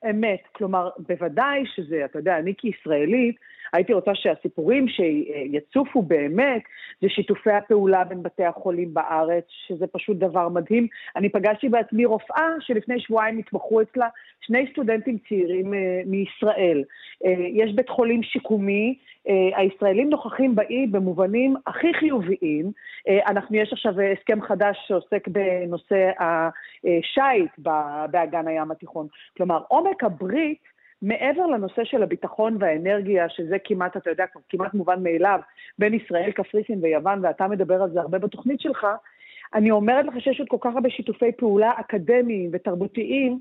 אמת, כלומר, בוודאי שזה, אתה יודע, אני כישראלית, הייתי רוצה שהסיפורים שיצופו באמת זה שיתופי הפעולה בין בתי החולים בארץ, שזה פשוט דבר מדהים. אני פגשתי בעצמי רופאה שלפני שבועיים התמחו אצלה שני סטודנטים צעירים uh, מישראל. Uh, יש בית חולים שיקומי, uh, הישראלים נוכחים באי במובנים הכי חיוביים. אנחנו, יש עכשיו הסכם חדש שעוסק בנושא השיט באגן הים התיכון. כלומר, עומק הברית מעבר לנושא של הביטחון והאנרגיה, שזה כמעט, אתה יודע, כמעט מובן מאליו, בין ישראל, קפריסין ויוון, ואתה מדבר על זה הרבה בתוכנית שלך, אני אומרת לך שיש עוד כל כך הרבה שיתופי פעולה אקדמיים ותרבותיים,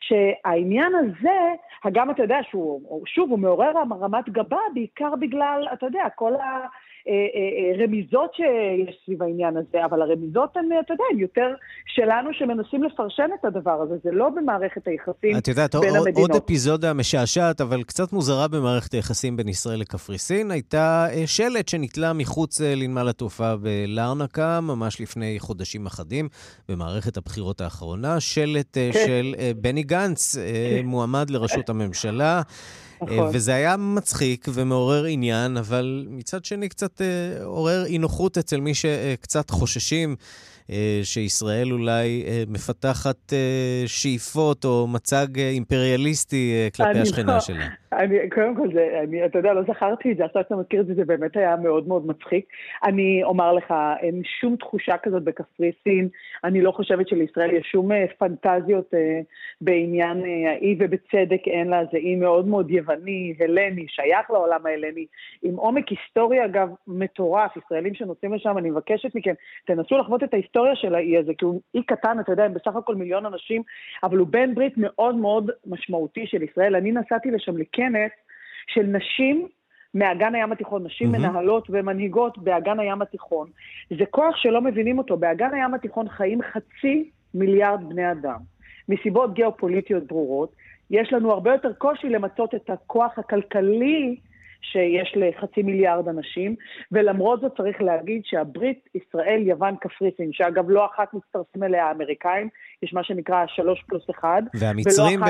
שהעניין הזה, הגם אתה יודע שהוא, שוב, הוא מעורר רמת גבה, בעיקר בגלל, אתה יודע, כל ה... אה, אה, אה, רמיזות שיש סביב העניין הזה, אבל הרמיזות הן, אתה יודע, הן יותר שלנו שמנסים לפרשן את הדבר הזה, זה לא במערכת היחסים את יודעת, בין עוד, המדינות. עוד אפיזודה משעשעת, אבל קצת מוזרה במערכת היחסים בין ישראל לקפריסין, הייתה שלט שנתלה מחוץ לנמל התעופה בלרנקה, ממש לפני חודשים אחדים, במערכת הבחירות האחרונה, שלט כן. של בני גנץ, כן. מועמד לראשות הממשלה. נכון. וזה היה מצחיק ומעורר עניין, אבל מצד שני קצת אה, עורר אי נוחות אצל מי שקצת חוששים אה, שישראל אולי אה, מפתחת אה, שאיפות או מצג אימפריאליסטי כלפי השכנה לא, שלה. אני, קודם כל, זה, אני, אתה יודע, לא זכרתי את זה, עכשיו שאתה מזכיר את זה, זה באמת היה מאוד מאוד מצחיק. אני אומר לך, אין שום תחושה כזאת בקפריסין, אני לא חושבת שלישראל יש שום פנטזיות אה, בעניין האי, ובצדק אין לה, זה אי מאוד מאוד יווני, הלני, שייך לעולם ההלני, עם עומק היסטורי, אגב, מטורף. ישראלים שנוסעים לשם, אני מבקשת מכם, תנסו לחוות את ההיסטוריה. ההיסטוריה של האי הזה, כי הוא אי קטן, אתה יודע, הם בסך הכל מיליון אנשים, אבל הוא בן ברית מאוד מאוד משמעותי של ישראל. אני נסעתי לשם לכנס של נשים מאגן הים התיכון, נשים mm-hmm. מנהלות ומנהיגות באגן הים התיכון. זה כוח שלא מבינים אותו. באגן הים התיכון חיים חצי מיליארד בני אדם. מסיבות גיאופוליטיות ברורות, יש לנו הרבה יותר קושי למצות את הכוח הכלכלי שיש לחצי מיליארד אנשים, ולמרות זאת צריך להגיד שהברית, ישראל, יוון, קפריסין, שאגב לא אחת מצטרפים אליה האמריקאים, יש מה שנקרא שלוש פלוס אחד. והמצרים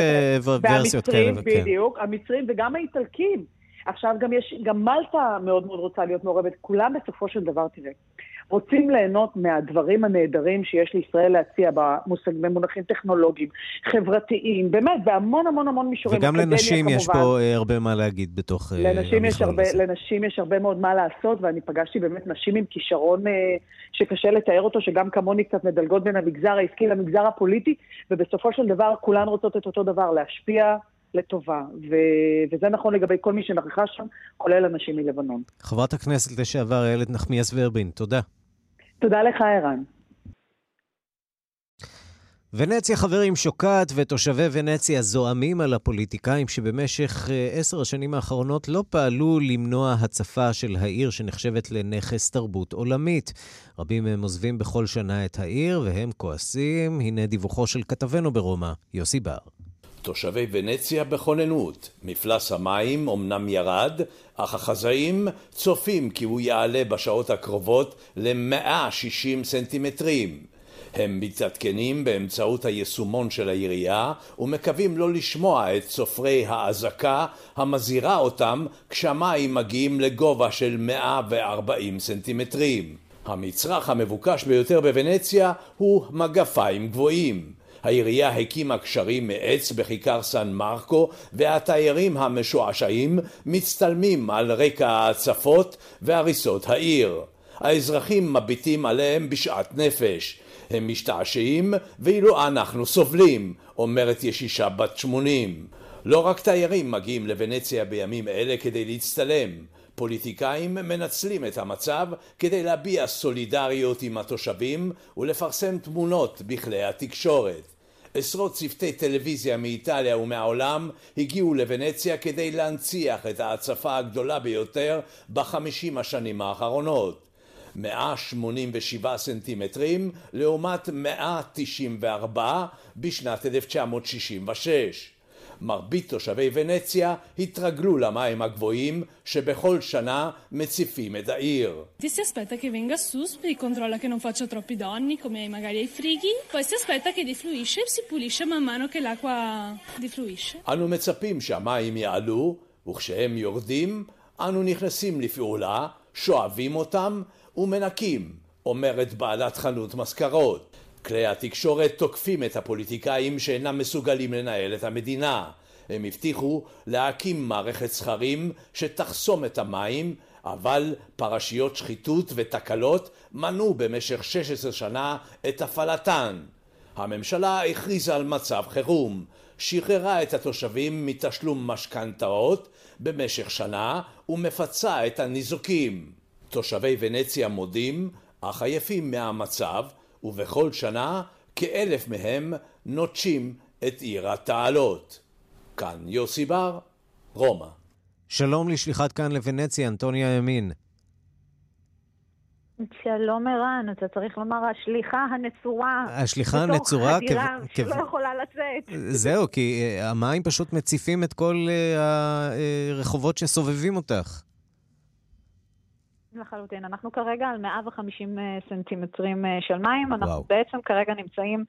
בוורסיות כאלה. והמצרים, בדיוק, כן. המצרים וגם האיטלקים. עכשיו גם יש, גם מלטה מאוד מאוד רוצה להיות מעורבת. כולם בסופו של דבר, תראה, רוצים ליהנות מהדברים הנהדרים שיש לישראל להציע במושג, במונחים טכנולוגיים, חברתיים, באמת, בהמון המון המון מישורים. וגם לנשים כמובן. יש פה uh, הרבה מה להגיד בתוך uh, לנשים יש הרבה, הזה. לנשים יש הרבה מאוד מה לעשות, ואני פגשתי באמת נשים עם כישרון uh, שקשה לתאר אותו, שגם כמוני קצת מדלגות בין המגזר העסקי למגזר הפוליטי, ובסופו של דבר כולן רוצות את אותו דבר, להשפיע. לטובה, ו- וזה נכון לגבי כל מי שנכחה שם, כולל אנשים מלבנון. חברת הכנסת לשעבר איילת נחמיאס ורבין, תודה. תודה לך, ערן. ונציה חברים שוקעת, ותושבי ונציה זועמים על הפוליטיקאים שבמשך אה, עשר השנים האחרונות לא פעלו למנוע הצפה של העיר שנחשבת לנכס תרבות עולמית. רבים מהם עוזבים בכל שנה את העיר והם כועסים. הנה דיווחו של כתבנו ברומא, יוסי בר. תושבי ונציה בכוננות. מפלס המים אמנם ירד, אך החזאים צופים כי הוא יעלה בשעות הקרובות ל-160 סנטימטרים. הם מתעדכנים באמצעות היישומון של העירייה ומקווים לא לשמוע את סופרי האזעקה המזהירה אותם כשהמים מגיעים לגובה של 140 סנטימטרים. המצרך המבוקש ביותר בוונציה הוא מגפיים גבוהים. העירייה הקימה קשרים מעץ בכיכר סן מרקו והתיירים המשועשעים מצטלמים על רקע ההצפות והריסות העיר. האזרחים מביטים עליהם בשאט נפש. הם משתעשעים ואילו אנחנו סובלים, אומרת ישישה בת שמונים. לא רק תיירים מגיעים לוונציה בימים אלה כדי להצטלם. פוליטיקאים מנצלים את המצב כדי להביע סולידריות עם התושבים ולפרסם תמונות בכלי התקשורת. עשרות צוותי טלוויזיה מאיטליה ומהעולם הגיעו לוונציה כדי להנציח את ההצפה הגדולה ביותר בחמישים השנים האחרונות. 187 סנטימטרים לעומת 194 בשנת 1966. מרבית תושבי ונציה התרגלו למים הגבוהים שבכל שנה מציפים את העיר. Ti si aspetta che venga su, si controlla che non faccia troppi danni come magari ai frighi, poi si aspetta che defluisce e si pulisce man mano che l'acqua defluisce. אנו מצפים שהמים יעלו, וכשהם יורדים, אנו נכנסים לפעולה, שואבים אותם ומנקים, אומרת בעלת חנות מזכרות. כלי התקשורת תוקפים את הפוליטיקאים שאינם מסוגלים לנהל את המדינה. הם הבטיחו להקים מערכת סכרים שתחסום את המים, אבל פרשיות שחיתות ותקלות מנעו במשך 16 שנה את הפעלתן. הממשלה הכריזה על מצב חירום, שחררה את התושבים מתשלום משכנתאות במשך שנה ומפצה את הניזוקים. תושבי ונציה מודים, אך עייפים מהמצב, ובכל שנה כאלף מהם נוטשים את עיר התעלות. כאן יוסי בר, רומא. שלום לשליחת כאן לוונציה, אנטוניה ימין. שלום ערן, אתה צריך לומר השליחה הנצורה. השליחה הנצורה? בתוך חדירה שלא יכולה לצאת. זהו, כי אה, המים פשוט מציפים את כל אה, הרחובות שסובבים אותך. לחלוטין. אנחנו כרגע על 150 אה, סנטימטרים אה, של מים. אנחנו וואו. בעצם כרגע נמצאים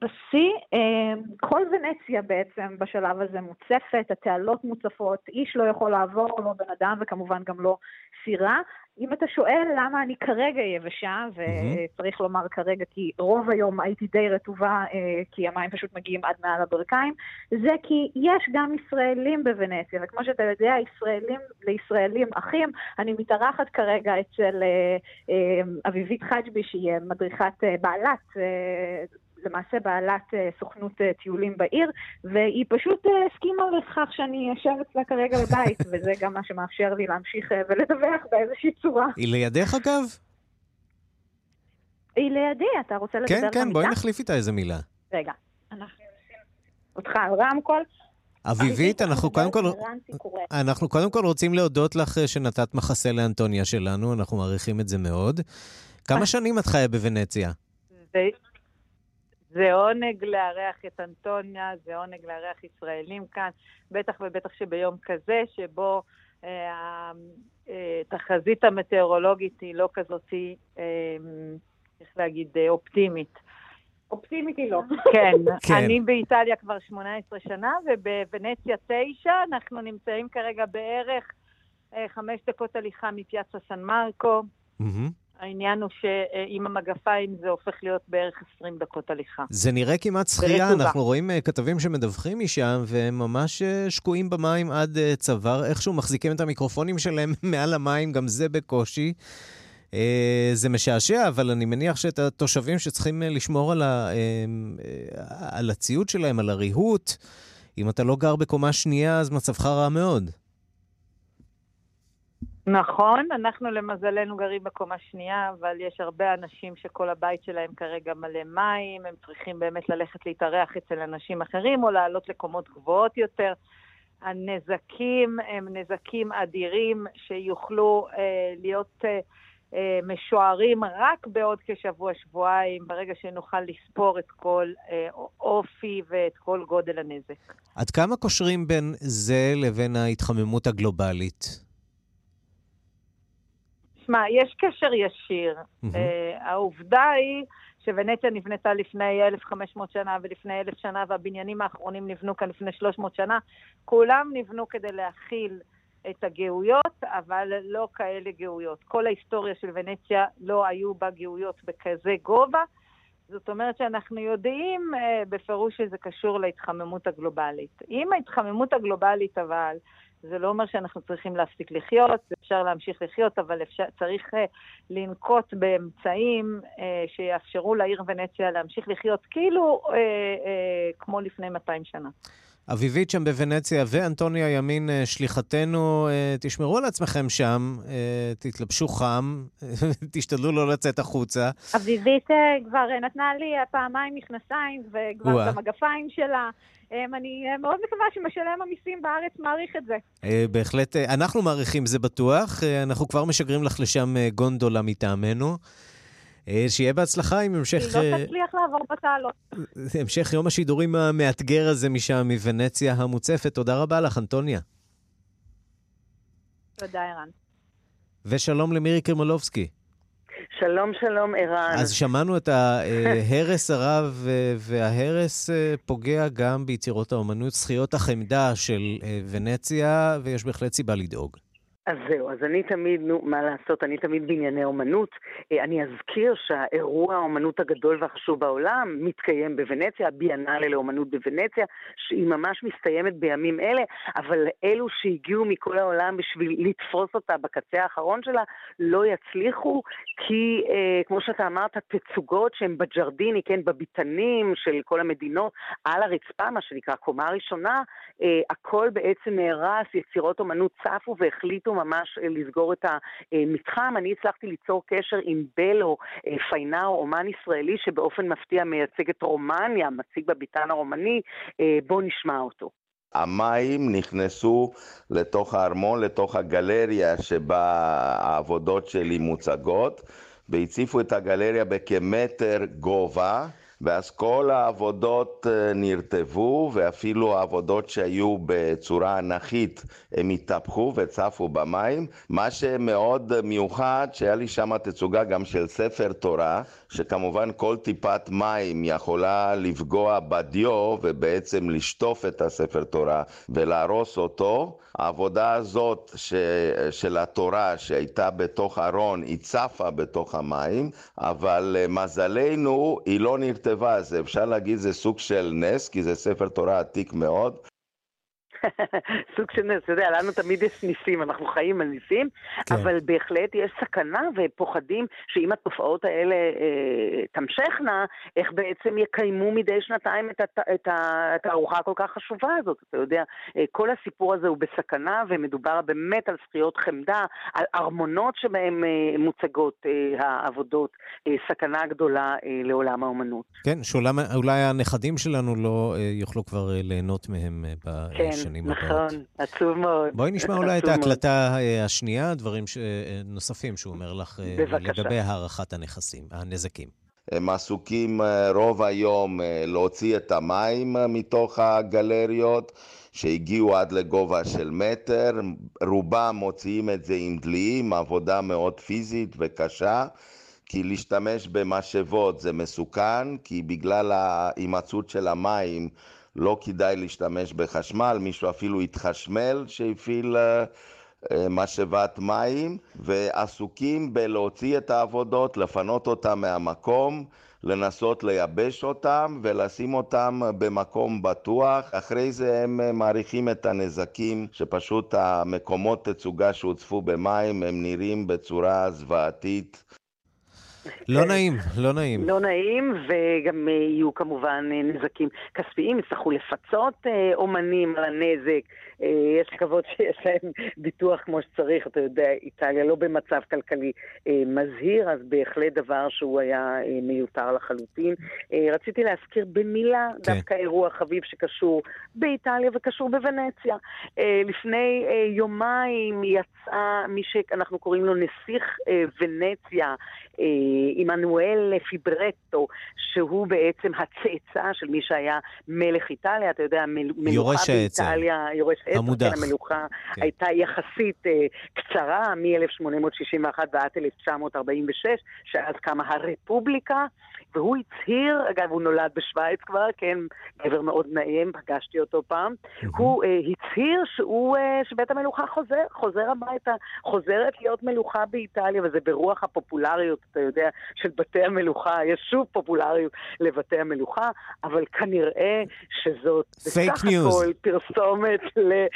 בשיא. אה, כל ונציה בעצם בשלב הזה מוצפת, התעלות מוצפות, איש לא יכול לעבור, לא בן אדם וכמובן גם לא סירה. אם אתה שואל למה אני כרגע יבשה, וצריך לומר כרגע כי רוב היום הייתי די רטובה, אה, כי המים פשוט מגיעים עד מעל הברכיים, זה כי יש גם ישראלים בוונציה, וכמו שאתה יודע, ישראלים לישראלים אחים. אני מתארחת כרגע אצל אה, אה, אביבית חג'בי, שהיא מדריכת בעלת למעשה בעלת אה, סוכנות אה, טיולים בעיר, והיא פשוט אה, הסכימה לכך שאני אשב אצלה כרגע בבית, וזה גם מה שמאפשר לי להמשיך ולדווח באיזושהי צורה. היא לידך אגב? היא לידי, אתה רוצה לדבר במידה? כן, כן, בואי נחליף איתה איזה מילה. רגע, אנחנו אותך על רמקול. אביבית, אנחנו קודם כל, אנחנו קודם כל רוצים להודות לך שנתת מחסה לאנטוניה שלנו, אנחנו מעריכים את זה מאוד. כמה שנים את חיה בוונציה? זה עונג לארח את אנטוניה, זה עונג לארח ישראלים כאן, בטח ובטח שביום כזה, שבו אה, התחזית אה, המטאורולוגית היא לא כזאת, אה, איך להגיד, אה, אופטימית. אופטימית היא לא. כן, כן, אני באיטליה כבר 18 שנה, ובוונציה 9, אנחנו נמצאים כרגע בערך חמש דקות הליכה מפיאצה סן מרקו. מהמם. העניין הוא שעם המגפיים זה הופך להיות בערך 20 דקות הליכה. זה נראה כמעט שחייה. אנחנו רואים אה, כתבים שמדווחים משם, והם ממש אה, שקועים במים עד אה, צוואר, איכשהו מחזיקים את המיקרופונים שלהם מעל המים, גם זה בקושי. זה משעשע, אבל אני מניח שאת התושבים שצריכים לשמור על, ה, על הציוד שלהם, על הריהוט, אם אתה לא גר בקומה שנייה, אז מצבך רע מאוד. נכון, אנחנו למזלנו גרים בקומה שנייה, אבל יש הרבה אנשים שכל הבית שלהם כרגע מלא מים, הם צריכים באמת ללכת להתארח אצל אנשים אחרים או לעלות לקומות גבוהות יותר. הנזקים הם נזקים אדירים שיוכלו אה, להיות אה, אה, משוערים רק בעוד כשבוע-שבועיים, ברגע שנוכל לספור את כל אה, אופי ואת כל גודל הנזק. עד כמה קושרים בין זה לבין ההתחממות הגלובלית? שמע, יש קשר ישיר. מהמם. Uh, העובדה היא שוונציה נבנתה לפני 1,500 שנה ולפני 1,000 שנה, והבניינים האחרונים נבנו כאן לפני 300 שנה. כולם נבנו כדי להכיל את הגאויות, אבל לא כאלה גאויות. כל ההיסטוריה של ונציה לא היו בה גאויות בכזה גובה. זאת אומרת שאנחנו יודעים uh, בפירוש שזה קשור להתחממות הגלובלית. עם ההתחממות הגלובלית אבל, זה לא אומר שאנחנו צריכים להפסיק לחיות, אפשר להמשיך לחיות, אבל אפשר, צריך uh, לנקוט באמצעים uh, שיאפשרו לעיר ונציה להמשיך לחיות כאילו uh, uh, כמו לפני 200 שנה. אביבית שם בוונציה ואנטוניה ימין, אה, שליחתנו, אה, תשמרו על עצמכם שם, אה, תתלבשו חם, תשתדלו לא לצאת החוצה. אביבית כבר נתנה לי פעמיים מכנסיים, וכבר או-אה. במגפיים שלה. אה, אני מאוד מקווה שמשלם המיסים בארץ מעריך את זה. בהחלט, אנחנו מעריכים זה בטוח, אנחנו כבר משגרים לך לשם גונדולה מטעמנו. אה, שיהיה בהצלחה עם המשך, היא אה, לא תצליח לעבור בתעלות. המשך יום השידורים המאתגר הזה משם, מוונציה המוצפת. תודה רבה לך, אנטוניה. תודה, ערן. ושלום למירי קרימולובסקי. שלום, שלום, ערן. אז שמענו את ההרס הרב, אה, וההרס אה, פוגע גם ביצירות האומנות, זכיות החמדה של אה, ונציה, ויש בהחלט סיבה לדאוג. אז זהו, אז אני תמיד, נו, מה לעשות, אני תמיד בענייני אומנות. אה, אני אזכיר שהאירוע האומנות הגדול והחשוב בעולם מתקיים בוונציה, הביאנלה לאומנות בוונציה, שהיא ממש מסתיימת בימים אלה, אבל אלו שהגיעו מכל העולם בשביל לתפוס אותה בקצה האחרון שלה, לא יצליחו, כי אה, כמו שאתה אמרת, תצוגות שהן בג'רדיני, כן, בביתנים של כל המדינות, על הרצפה, מה שנקרא קומה ראשונה, אה, הכל בעצם נהרס, יצירות אומנות צפו והחליטו ממש אה, לסגור את המתחם. אני הצלחתי ליצור קשר עם בלו אה, פיינאו, אומן ישראלי שבאופן מפתיע מייצג את רומניה, מציג בביתן הרומני. אה, בואו נשמע אותו. המים נכנסו לתוך הארמון, לתוך הגלריה שבה העבודות שלי מוצגות, והציפו את הגלריה בכמטר גובה, ואז כל העבודות אה, נרטבו, ואפילו העבודות שהיו בצורה אנכית, הם התהפכו וצפו במים. מה שמאוד מיוחד, שהיה לי שם תצוגה גם של ספר תורה, שכמובן כל טיפת מים יכולה לפגוע בדיו ובעצם לשטוף את הספר תורה ולהרוס אותו. העבודה הזאת ש... של התורה שהייתה בתוך ארון, היא צפה בתוך המים, אבל אה, מזלנו היא לא נרטבה, אז אפשר להגיד זה סוג של נס, כי זה ספר תורה עתיק מאוד. סוג של נס, אתה יודע, לנו תמיד יש ניסים, אנחנו חיים על ניסים, כן. אבל בהחלט יש סכנה ופוחדים שאם התופעות האלה אה, תמשכנה, איך בעצם יקיימו מדי שנתיים את, הת, את התערוכה הכל כך חשובה הזאת. אתה יודע, אה, כל הסיפור הזה הוא בסכנה, ומדובר באמת על זכיות חמדה, על ארמונות שבהם אה, מוצגות אה, העבודות, אה, סכנה גדולה אה, לעולם האומנות. כן, שאולי הנכדים שלנו לא אה, יוכלו כבר אה, ליהנות מהם אה, בשנים כן, הבאות. נכון, עצוב מאוד. בואי נשמע אולי את. ההקלטה אה, השנייה, דברים ש- אה, נוספים שהוא אומר לך אה, בבקשה. לגבי הערכת הנכסים, הנזקים. הם עסוקים רוב היום להוציא את המים מתוך הגלריות שהגיעו עד לגובה של מטר, רובם מוציאים את זה עם דליים, עבודה מאוד פיזית וקשה, כי להשתמש במשאבות זה מסוכן, כי בגלל ההימצאות של המים לא כדאי להשתמש בחשמל, מישהו אפילו התחשמל שהפעיל אה, משאבת מים, ועסוקים בלהוציא את העבודות, לפנות אותם מהמקום. לנסות לייבש אותם ולשים אותם במקום בטוח. אחרי זה הם מעריכים את הנזקים, שפשוט המקומות תצוגה שהוצפו במים הם נראים בצורה זוועתית. לא נעים, לא נעים. לא נעים, וגם יהיו כמובן נזקים כספיים, יצטרכו לפצות אה, אומנים על הנזק. אה, יש לקוות שיש להם ביטוח כמו שצריך, אתה יודע, איטליה לא במצב כלכלי אה, מזהיר, אז בהחלט דבר שהוא היה אה, מיותר לחלוטין. רציתי להזכיר במילה כן. דווקא אירוע חביב שקשור באיטליה וקשור בוונציה. לפני יומיים יצא מי שאנחנו קוראים לו נסיך ונציה, עמנואל פיברטו, שהוא בעצם הצאצא של מי שהיה מלך איטליה, אתה יודע, מלוכה באיטליה, יורש המודח. כן, המלוכה כן. הייתה יחסית uh, קצרה, מ-1861 ועד 1946, שאז קמה הרפובליקה, והוא הצהיר, אגב, הוא נולד בשוויץ כבר, כן, גבר מאוד נעים, פגשתי אותו פעם. הוא uh, הצהיר שהוא, uh, שבית המלוכה חוזר, חוזר הביתה, חוזרת להיות מלוכה באיטליה, וזה ברוח הפופולריות, אתה יודע, של בתי המלוכה, יש שוב פופולריות לבתי המלוכה, אבל כנראה שזאת בסך הכל פרסומת ל...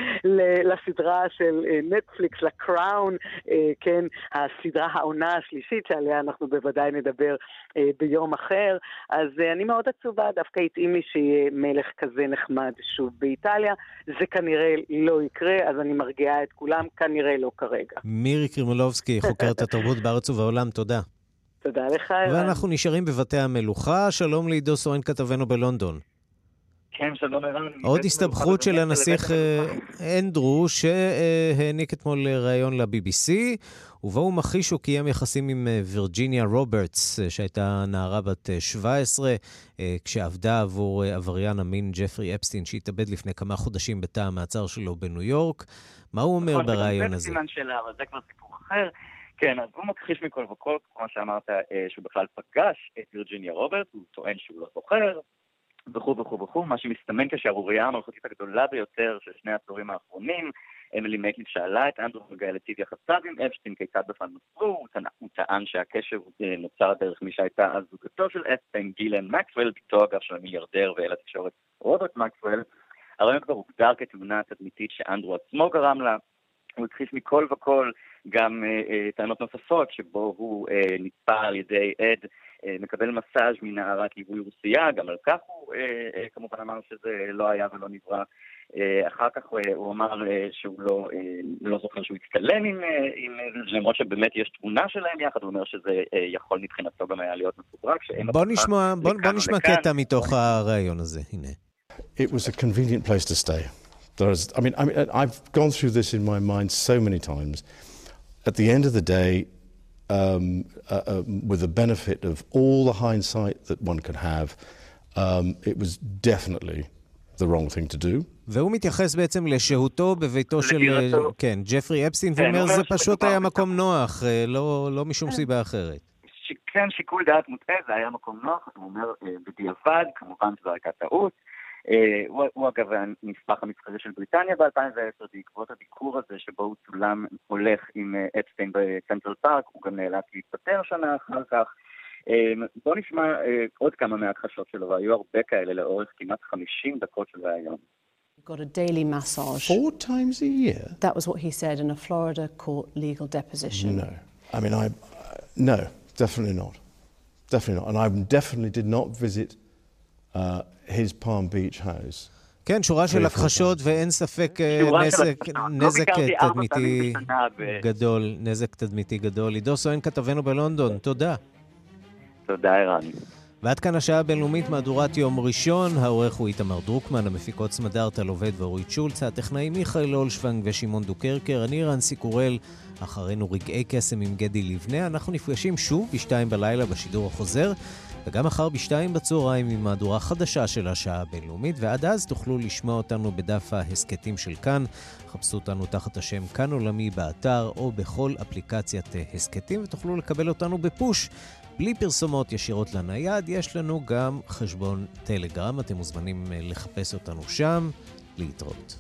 לסדרה של נטפליקס, לקראון, אה, כן, הסדרה העונה השלישית שעליה אנחנו בוודאי נדבר אה, ביום אחר. אז אני מאוד עצובה, דווקא התאים לי שיהיה מלך כזה נחמד שוב באיטליה. זה כנראה לא יקרה, אז אני מרגיעה את כולם, כנראה לא כרגע. מירי קרימולובסקי, חוקרת התרבות בארץ ובעולם, תודה. תודה לך, ערן. ואנחנו נשארים בבתי המלוכה. שלום לעידו סורן כתבנו בלונדון. כן, שלום ערן. עוד הסתבכות של הנסיך אה, אנדרו, שהעניק אתמול ראיון ל-BBC, ובו הוא מכחיש שהוא קיים יחסים עם אה, וירג'יניה רוברטס, אה, שהייתה נערה בת 17, כשעבדה עבור עבריין המין ג'פרי אפסטין, שהתאבד לפני כמה חודשים בתא המעצר שלו בניו יורק. מה הוא אומר נכון, בריאיון הזה? זה סימן שאלה, אבל זה כבר סיפור אחר. כן, אז הוא מכחיש מכל וכל, כמו שאמרת, שהוא בכלל פגש את וירג'יניה רוברטס, הוא טוען שהוא לא זוכר, וכו' וכו' וכו', מה שמסתמן כשהשערורייה המלכותית הגדולה ביותר של שני העשורים האחרונים. אמילי מקלין שאלה את אנדרו וגאל לטיב יחסיו עם אפשטיין כיצד בכלל נוצרו, הוא טען שהקשר אה, נוצר דרך מי שהייתה אז זוגתו של אפשטיין, גילן מקסוול, ביתו אגב של המיליארדר ואל התקשורת רוברט מקסוול. הרעיון כבר הוגדר כתמונה תדמיתית שאנדרו עצמו גרם לה, הוא הכחיש מכל וכל גם אה, אה, טענות נוספות שבו הוא אה, נתפע על ידי עד אה, מקבל מסאז' מנערת ליווי רוסייה, גם על כך הוא אה, אה, כמובן אמר שזה לא היה ולא נברא. אחר כך הוא אמר שהוא לא, לא זוכר שהוא הצטלם עם, עם למרות שבאמת יש תמונה שלהם יחד, הוא אומר שזה יכול מבחינתו גם היה להיות מפוברק. בוא נשמע, בוא, בוא נשמע קטע מתוך הריאיון הזה, הנה. It was a convenient place to stay. There's, I mean, I mean, I've gone through this in my mind so many times. At the end of the day, um, uh, uh, with the benefit of all the hindsight that one could have, um, it was definitely the wrong thing to do. והוא מתייחס בעצם לשהותו בביתו של, כן, ג'פרי אפסטין, כן, ואומר זה פשוט היה מקום נוח, אה, לא, לא משום כן. סיבה אחרת. כן, שיקול דעת מוטעה, זה היה מקום נוח, הוא אומר אה, בדיעבד, כמובן שזו הייתה טעות. אה, הוא, הוא אגב הנספח המסחרי של בריטניה ב-2010, בעקבות הביקור הזה שבו הוא צולם הולך עם אה, אפסטיין בצנטרל פארק, הוא גם נאלץ להתפטר שנה אחר כך. אה, בואו נשמע עוד כמה מההכחשות שלו, והיו הרבה כאלה לאורך כמעט 50 דקות של ראיון. got a daily massage. Four times a year? That was what he said in a Florida court legal deposition. No. I mean, I. no, definitely not. Definitely not. And I definitely did not visit his Palm Beach house. כן, שורה של הכחשות ואין ספק נזק, נזק תדמיתי גדול, נזק תדמיתי גדול. עידו סואן כתבנו בלונדון, תודה. תודה, ערן. ועד כאן השעה הבינלאומית, מהדורת יום ראשון. העורך הוא איתמר דרוקמן, המפיקות סמדארטה לובד ואורית שולץ, הטכנאים מיכאל אולשוונג ושמעון דוקרקר, אני רנסי קורל, אחרינו רגעי קסם עם גדי לבנה. אנחנו נפגשים שוב בשתיים בלילה בשידור החוזר. וגם מחר בשתיים בצהריים עם מהדורה חדשה של השעה הבינלאומית, ועד אז תוכלו לשמוע אותנו בדף ההסכתים של כאן. חפשו אותנו תחת השם כאן עולמי באתר או בכל אפליקציית הסכתים, ותוכלו לקבל אותנו בפוש. בלי פרסומות ישירות לנייד, יש לנו גם חשבון טלגרם, אתם מוזמנים לחפש אותנו שם. להתראות.